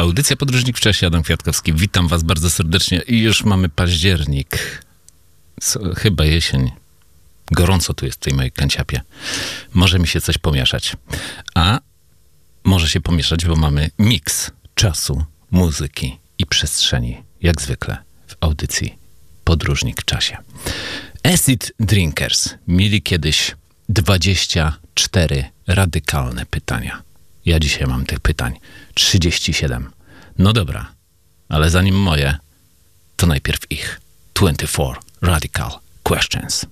Audycja Podróżnik w czasie, Adam Kwiatkowski. Witam was bardzo serdecznie i już mamy październik. Chyba jesień. Gorąco tu jest w tej mojej kanciapie. Może mi się coś pomieszać. A może się pomieszać, bo mamy miks czasu, muzyki i przestrzeni. Jak zwykle w audycji Podróżnik w czasie. Acid Drinkers mieli kiedyś 24 radykalne pytania. Ja dzisiaj mam tych pytań 37. No dobra, ale zanim moje, to najpierw ich 24 Radical Questions.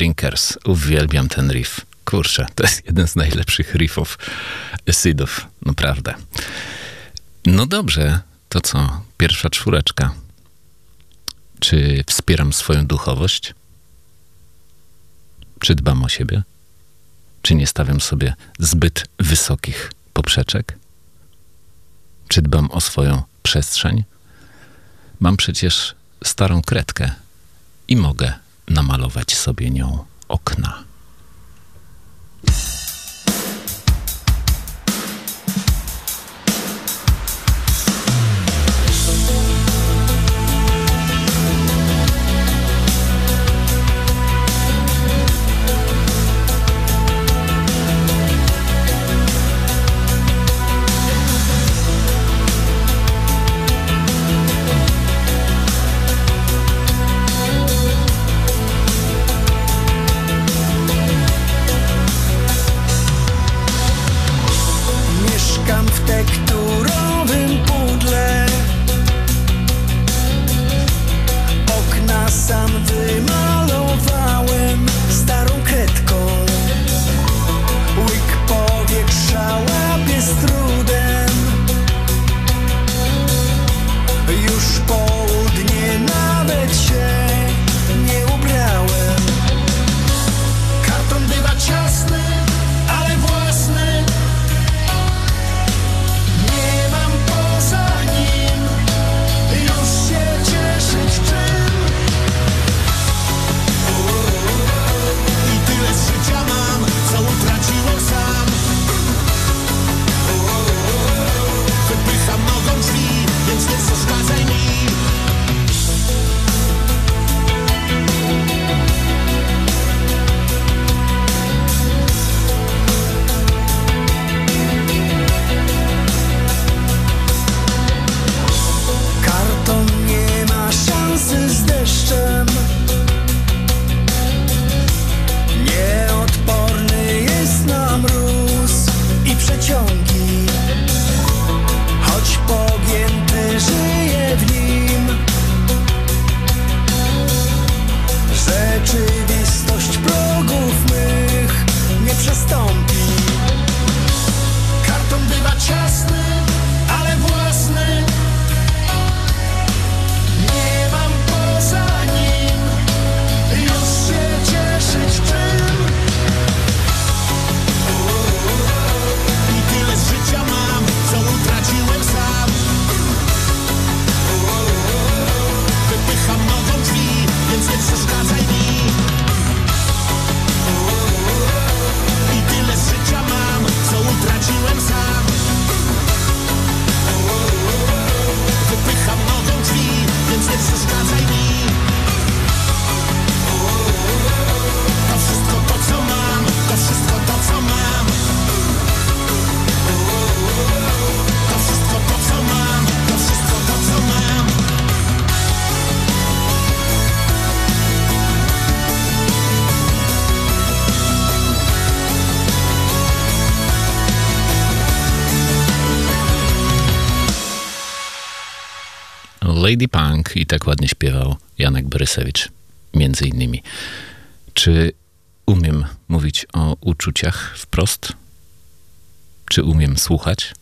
Drinkers. Uwielbiam ten riff. Kurczę, to jest jeden z najlepszych riffów Acidów, naprawdę. No dobrze, to co? Pierwsza czwóreczka. Czy wspieram swoją duchowość? Czy dbam o siebie? Czy nie stawiam sobie zbyt wysokich poprzeczek? Czy dbam o swoją przestrzeń? Mam przecież starą kredkę i mogę namalować sobie nią okna. Lady Punk i tak ładnie śpiewał Janek Borysewicz, między innymi. Czy umiem mówić o uczuciach wprost? Czy umiem słuchać?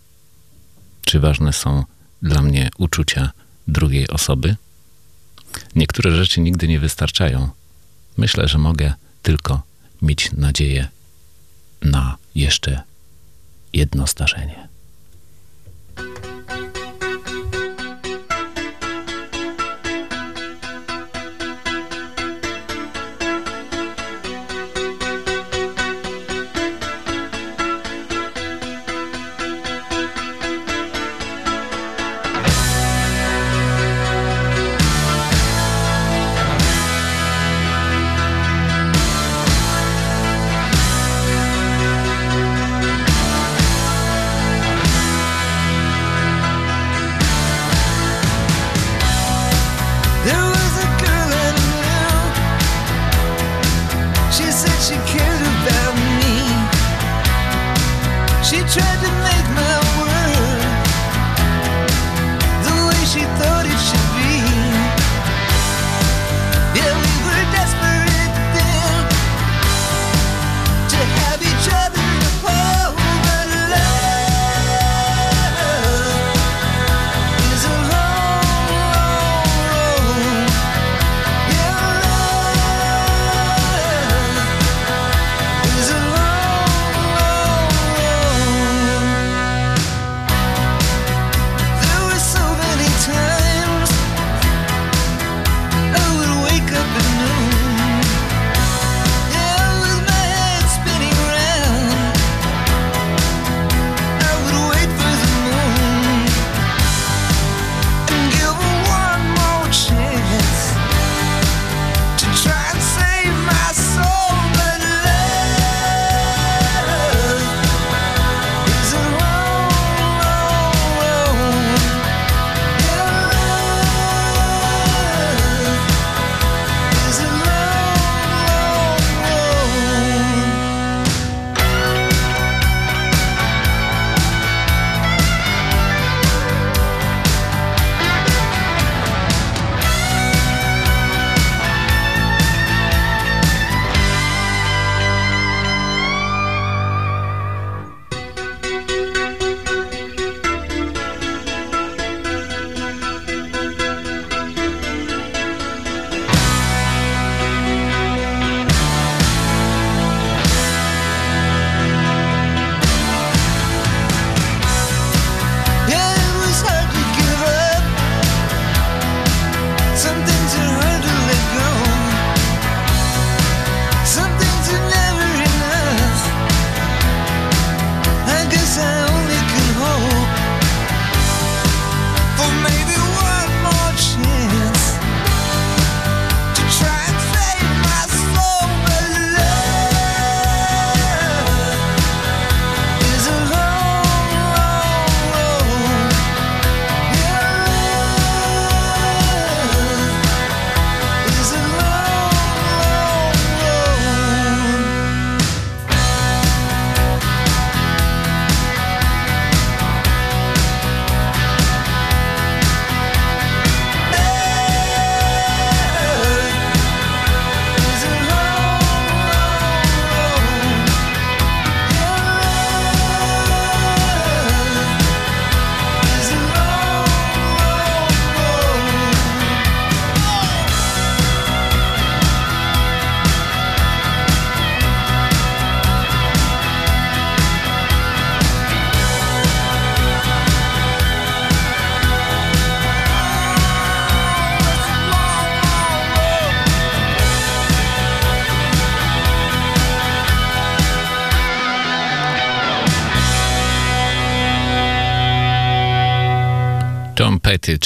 Czy ważne są dla mnie uczucia drugiej osoby? Niektóre rzeczy nigdy nie wystarczają. Myślę, że mogę tylko mieć nadzieję na jeszcze jedno zdarzenie.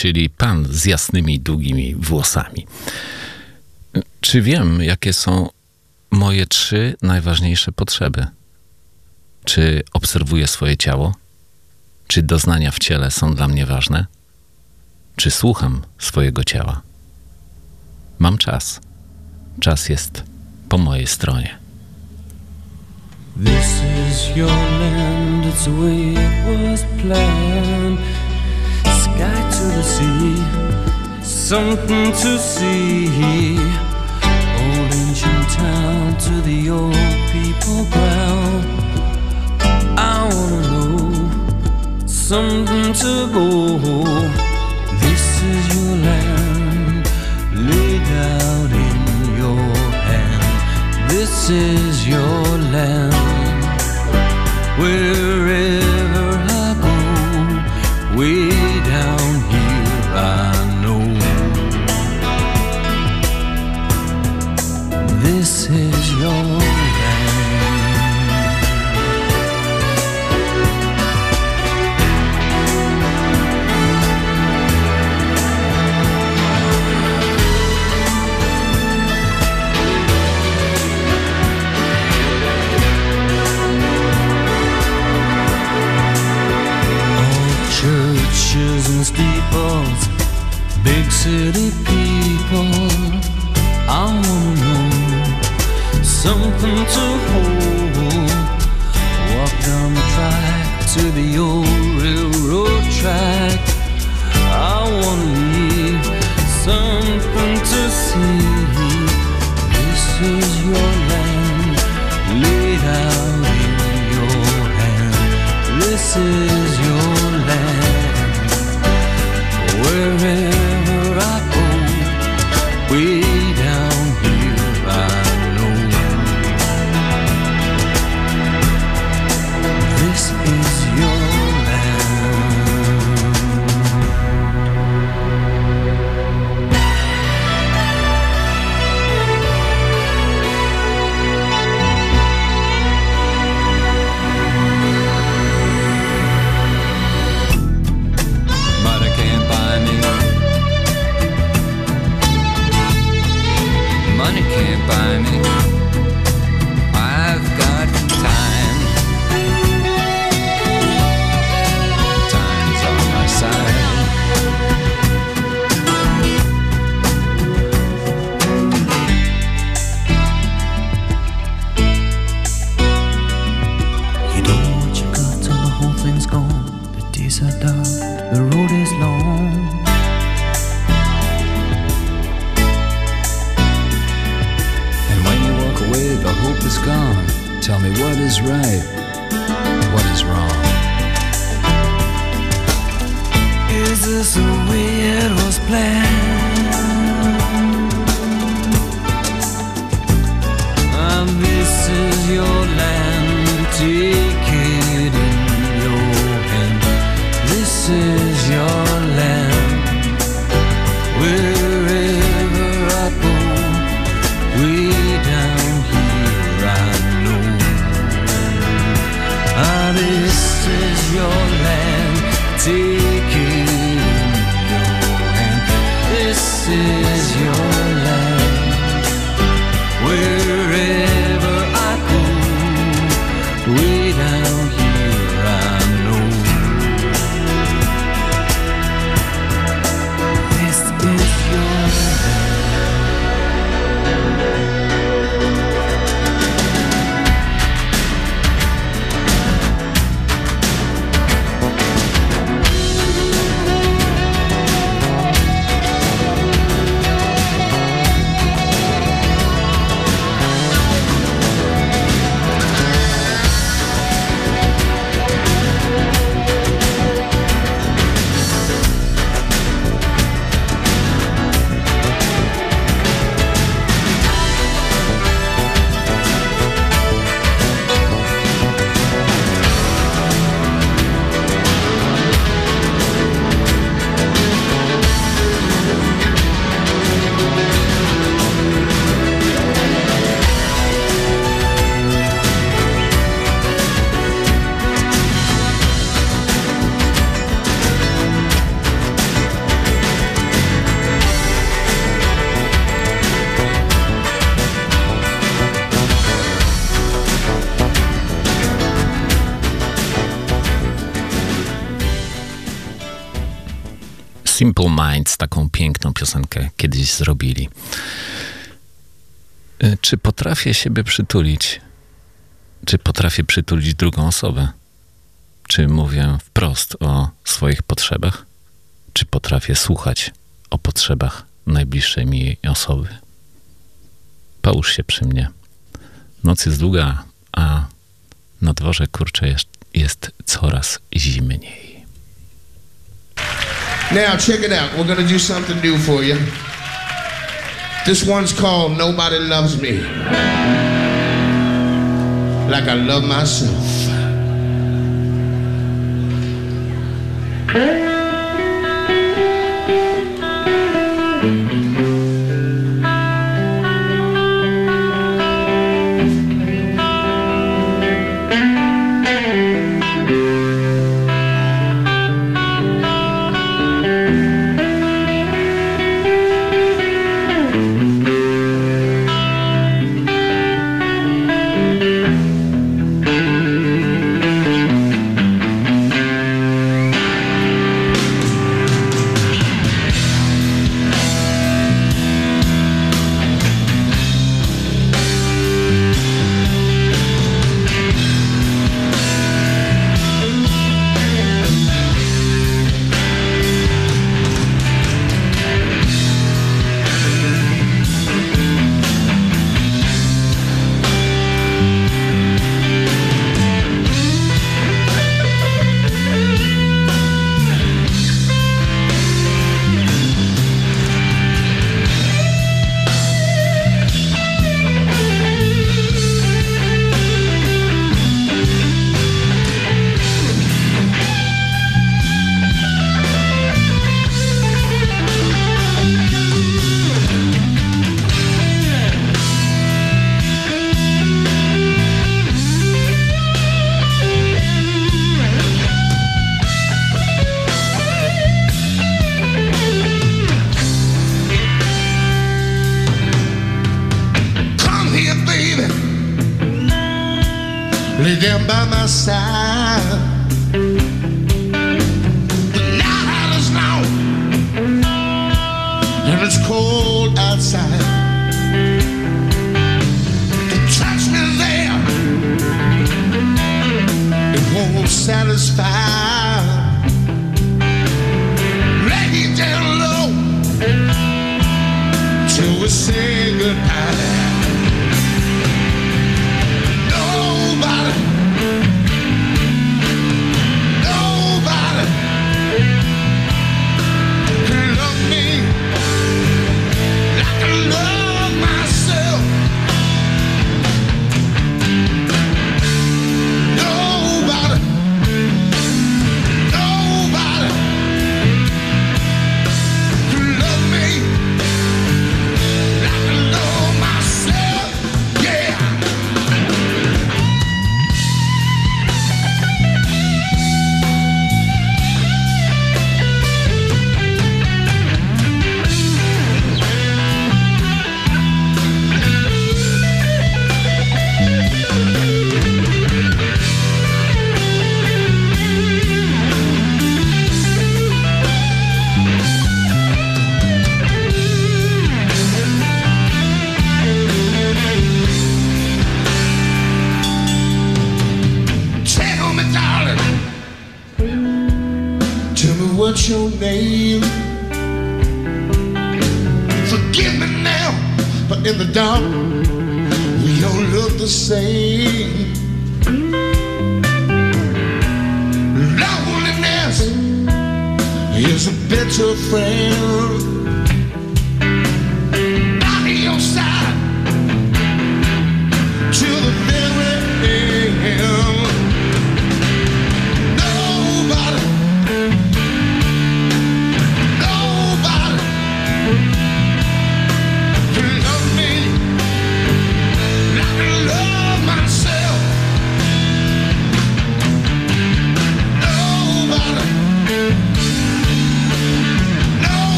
Czyli pan z jasnymi, długimi włosami. Czy wiem, jakie są moje trzy najważniejsze potrzeby? Czy obserwuję swoje ciało? Czy doznania w ciele są dla mnie ważne? Czy słucham swojego ciała? Mam czas. Czas jest po mojej stronie. This is your land, it's the way it was planned. Sky to the sea, something to see. Old ancient town to the old people ground. I wanna know something to go. This is your land, laid out in your hand. This is your land. Wherever I city people. I wanna know something to hold. Walk down the track to the old railroad track. I wanna leave something to see. This is your land, laid out in your hand. This is your land. Go, way zrobili. Y, czy potrafię siebie przytulić? Czy potrafię przytulić drugą osobę? Czy mówię wprost o swoich potrzebach? Czy potrafię słuchać o potrzebach najbliższej mi osoby? Połóż się przy mnie. Noc jest długa, a na dworze kurczę jest, jest coraz zimniej. Now check it out. We're gonna do something new for you. This one's called Nobody Loves Me. Like I love myself.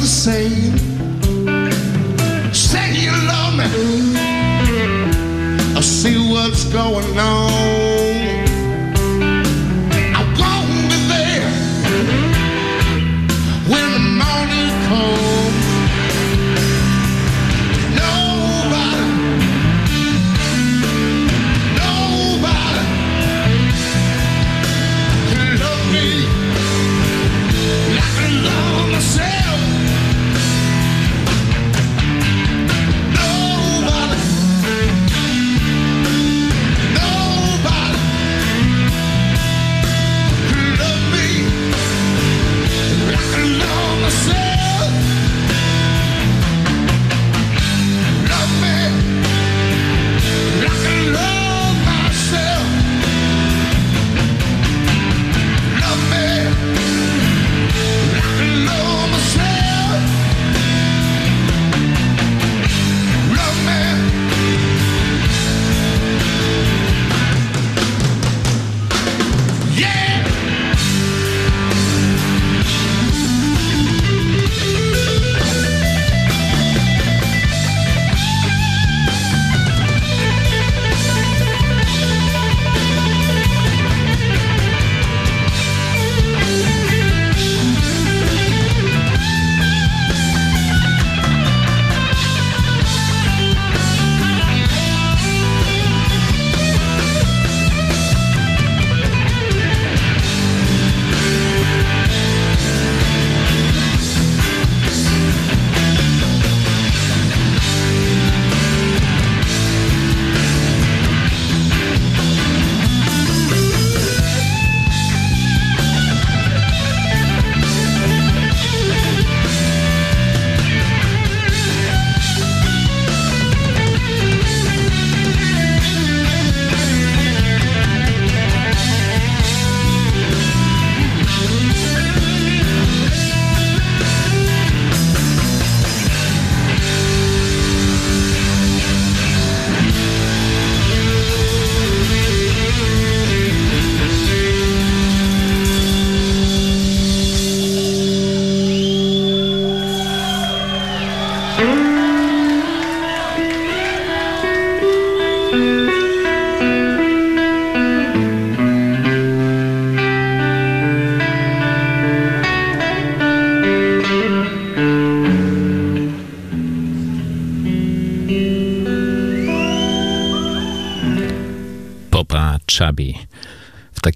the same. Say you love me. I see what's going on.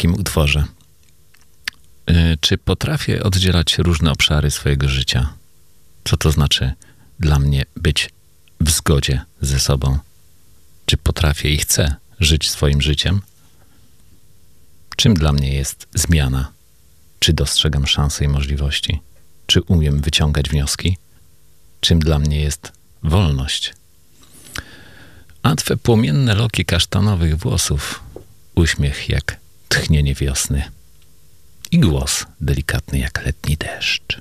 takim utworze. Y, czy potrafię oddzielać różne obszary swojego życia? Co to znaczy dla mnie być w zgodzie ze sobą? Czy potrafię i chcę żyć swoim życiem? Czym dla mnie jest zmiana? Czy dostrzegam szanse i możliwości? Czy umiem wyciągać wnioski? Czym dla mnie jest wolność? A twe płomienne loki kasztanowych włosów, uśmiech jak tchnienie wiosny i głos delikatny jak letni deszcz.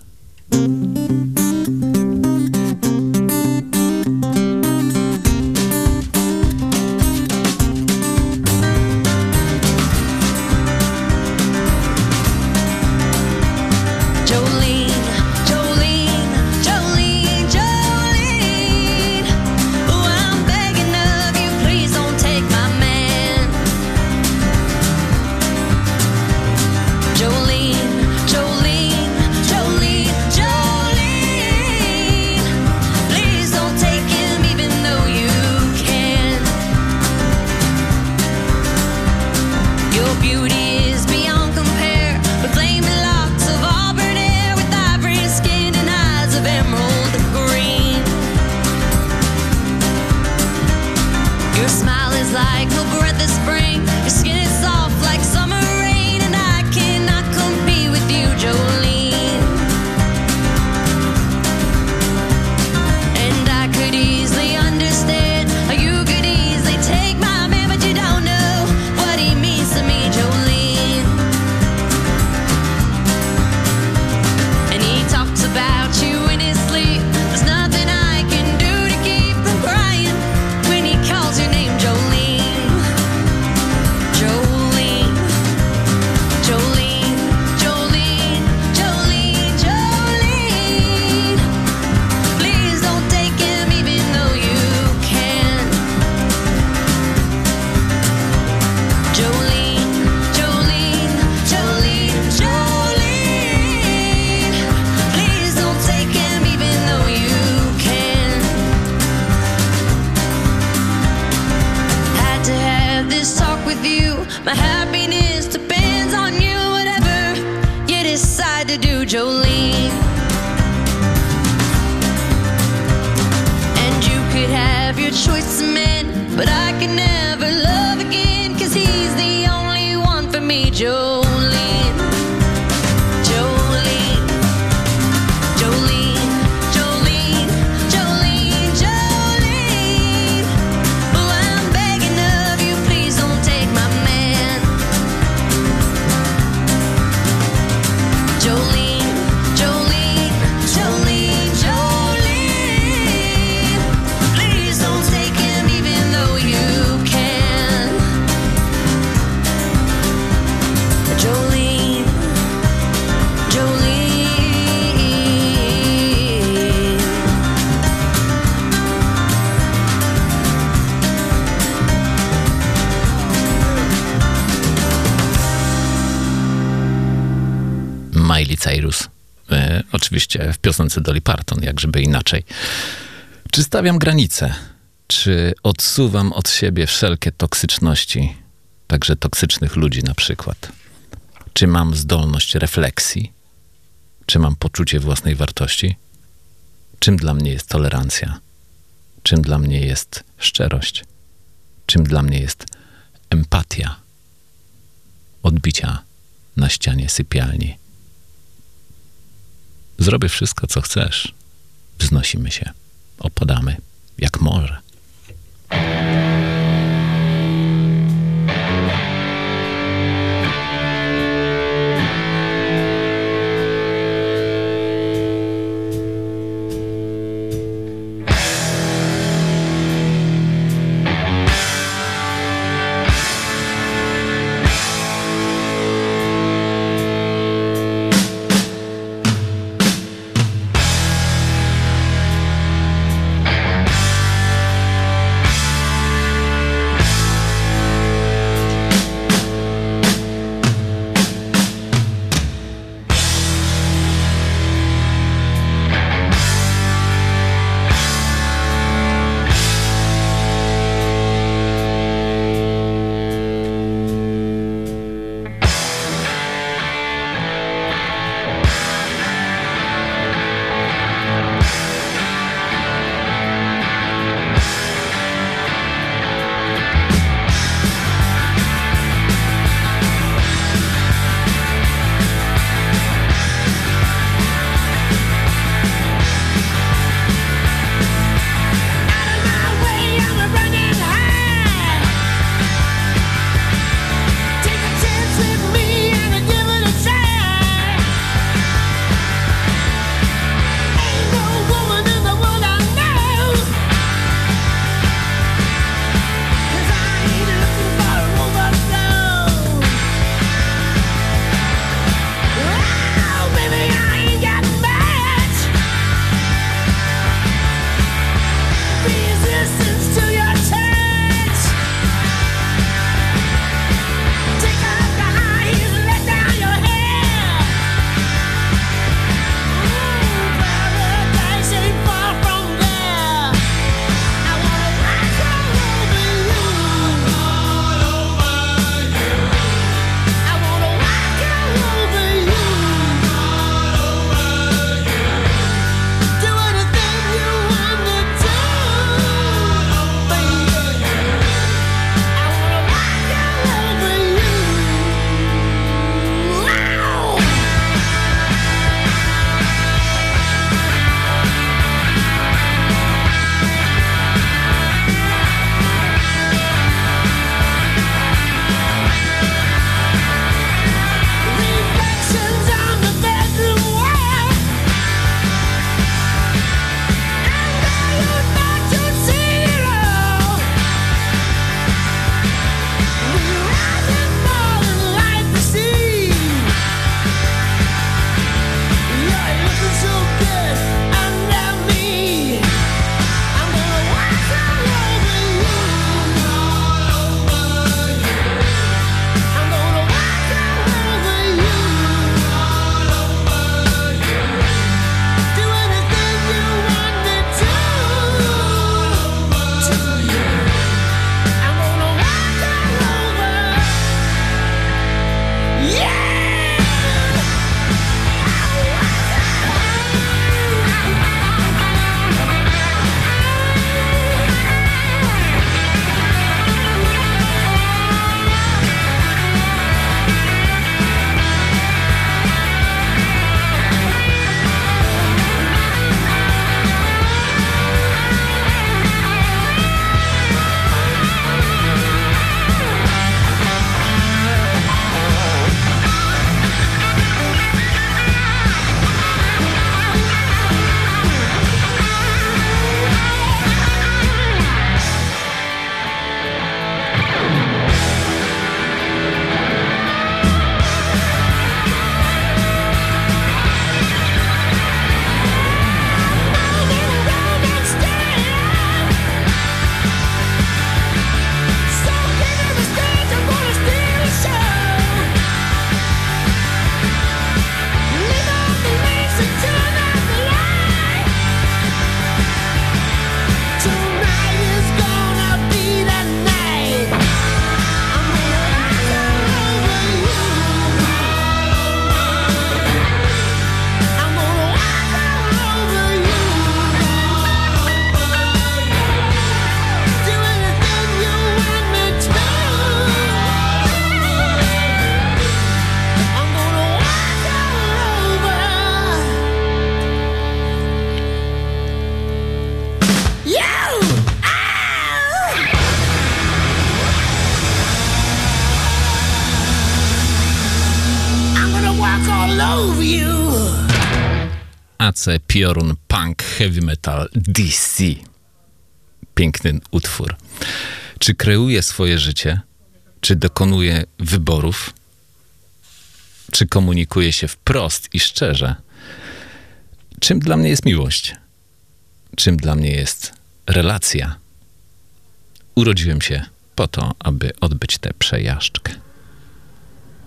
Joe. Piosence Dolly Parton, jak żeby inaczej. Czy stawiam granice? Czy odsuwam od siebie wszelkie toksyczności, także toksycznych ludzi na przykład? Czy mam zdolność refleksji? Czy mam poczucie własnej wartości? Czym dla mnie jest tolerancja? Czym dla mnie jest szczerość? Czym dla mnie jest empatia? Odbicia na ścianie sypialni. Zrobię wszystko, co chcesz. Wznosimy się, opadamy, jak morze. Piorun Punk Heavy Metal DC. Piękny utwór. Czy kreuje swoje życie? Czy dokonuje wyborów? Czy komunikuje się wprost i szczerze? Czym dla mnie jest miłość? Czym dla mnie jest relacja? Urodziłem się po to, aby odbyć tę przejażdżkę.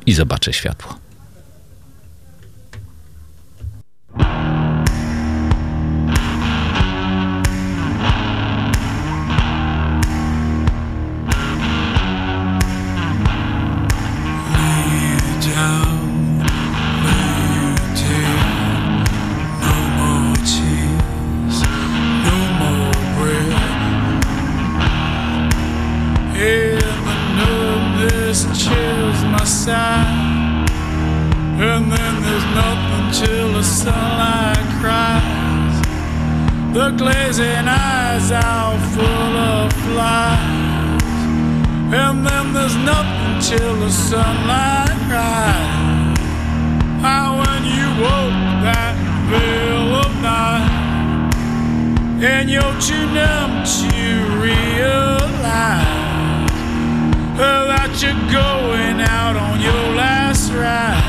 I zobaczę światło. Side. And then there's nothing till the sunlight cries. The glazing eyes are full of flies. And then there's nothing till the sunlight rise. How when you woke that veil of night, and you're too numb to realize that you're going out on your last ride.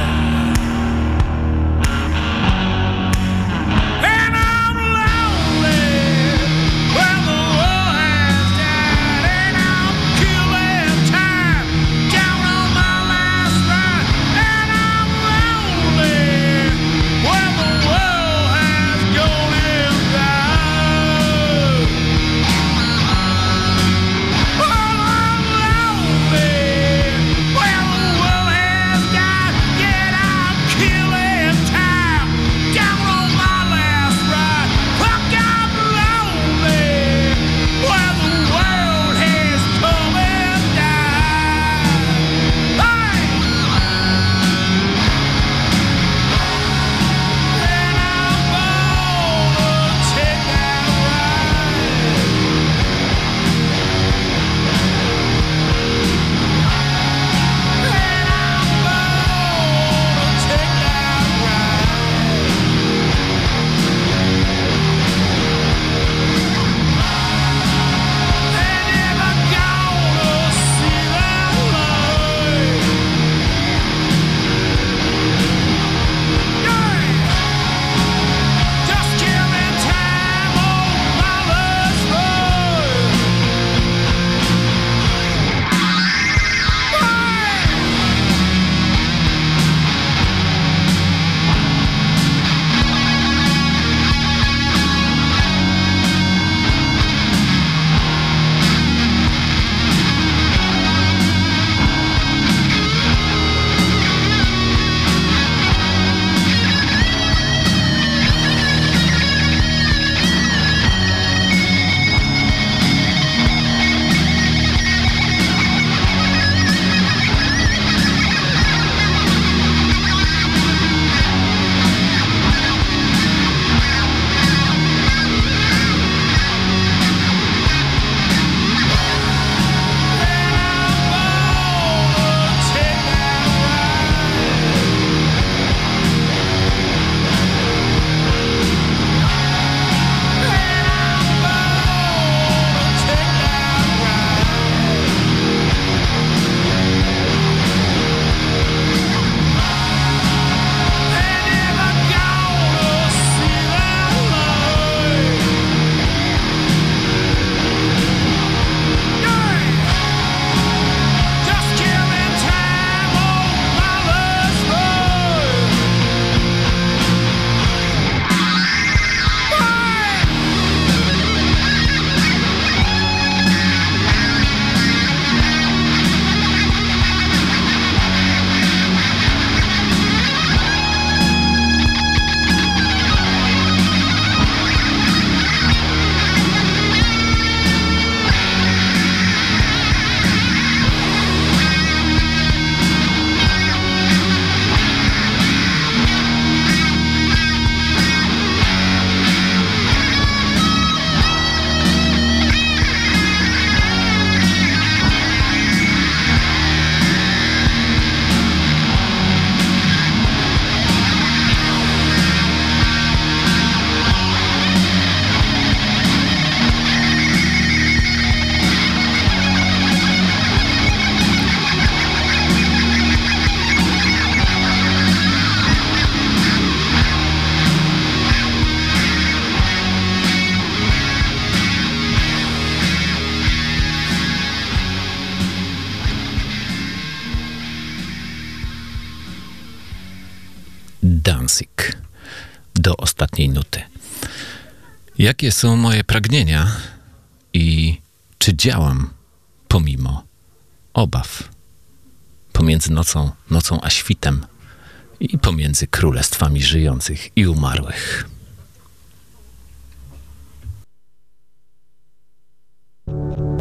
Jakie są moje pragnienia i czy działam pomimo obaw? Pomiędzy nocą, nocą a świtem i pomiędzy królestwami żyjących i umarłych. thank you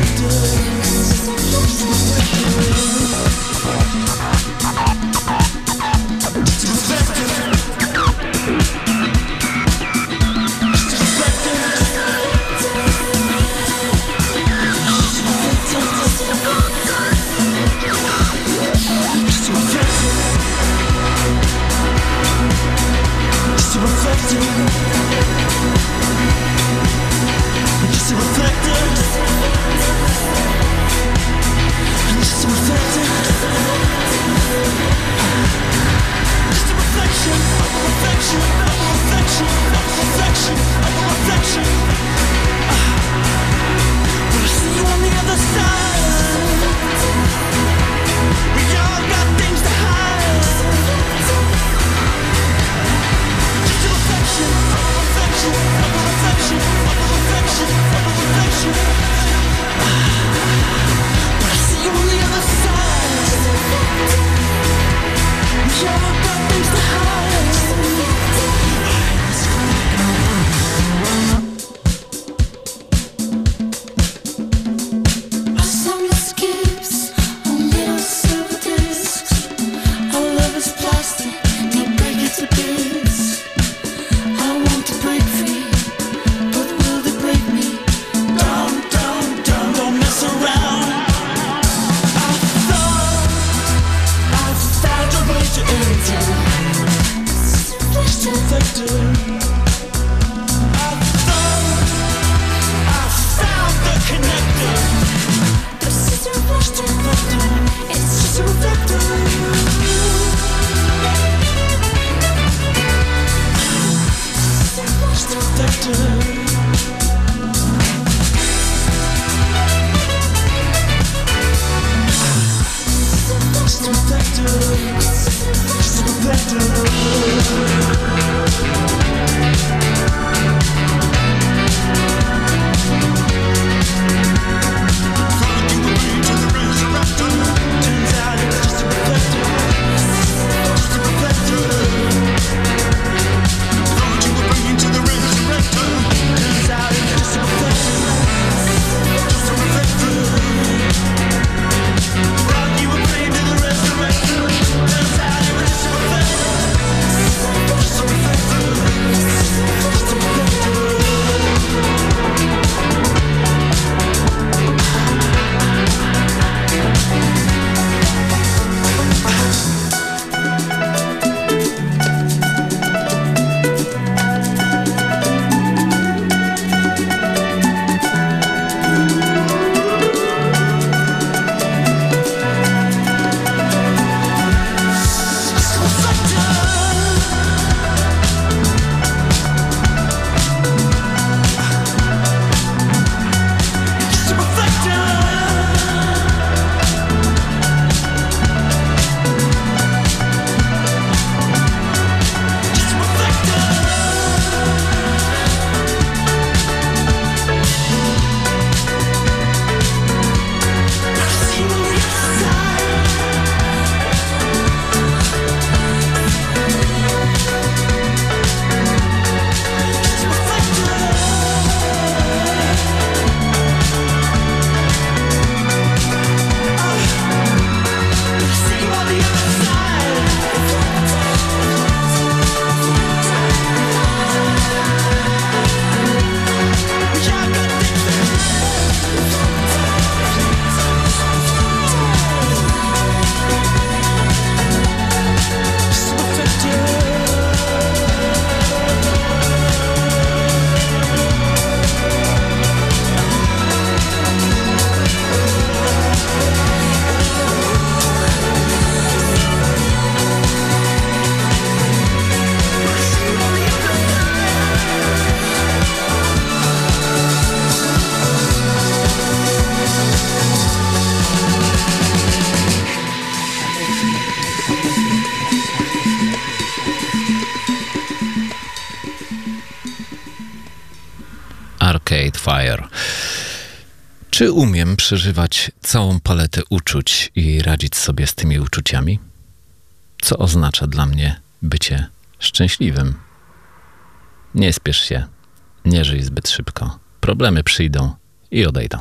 do it. Czy umiem przeżywać całą paletę uczuć i radzić sobie z tymi uczuciami? Co oznacza dla mnie bycie szczęśliwym? Nie spiesz się, nie żyj zbyt szybko. Problemy przyjdą i odejdą.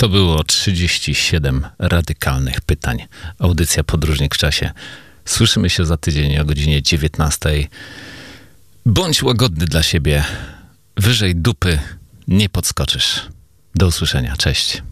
To było 37 radykalnych pytań. Audycja Podróżnik w czasie. Słyszymy się za tydzień o godzinie 19. Bądź łagodny dla siebie. Wyżej dupy nie podskoczysz. Do usłyszenia. Cześć.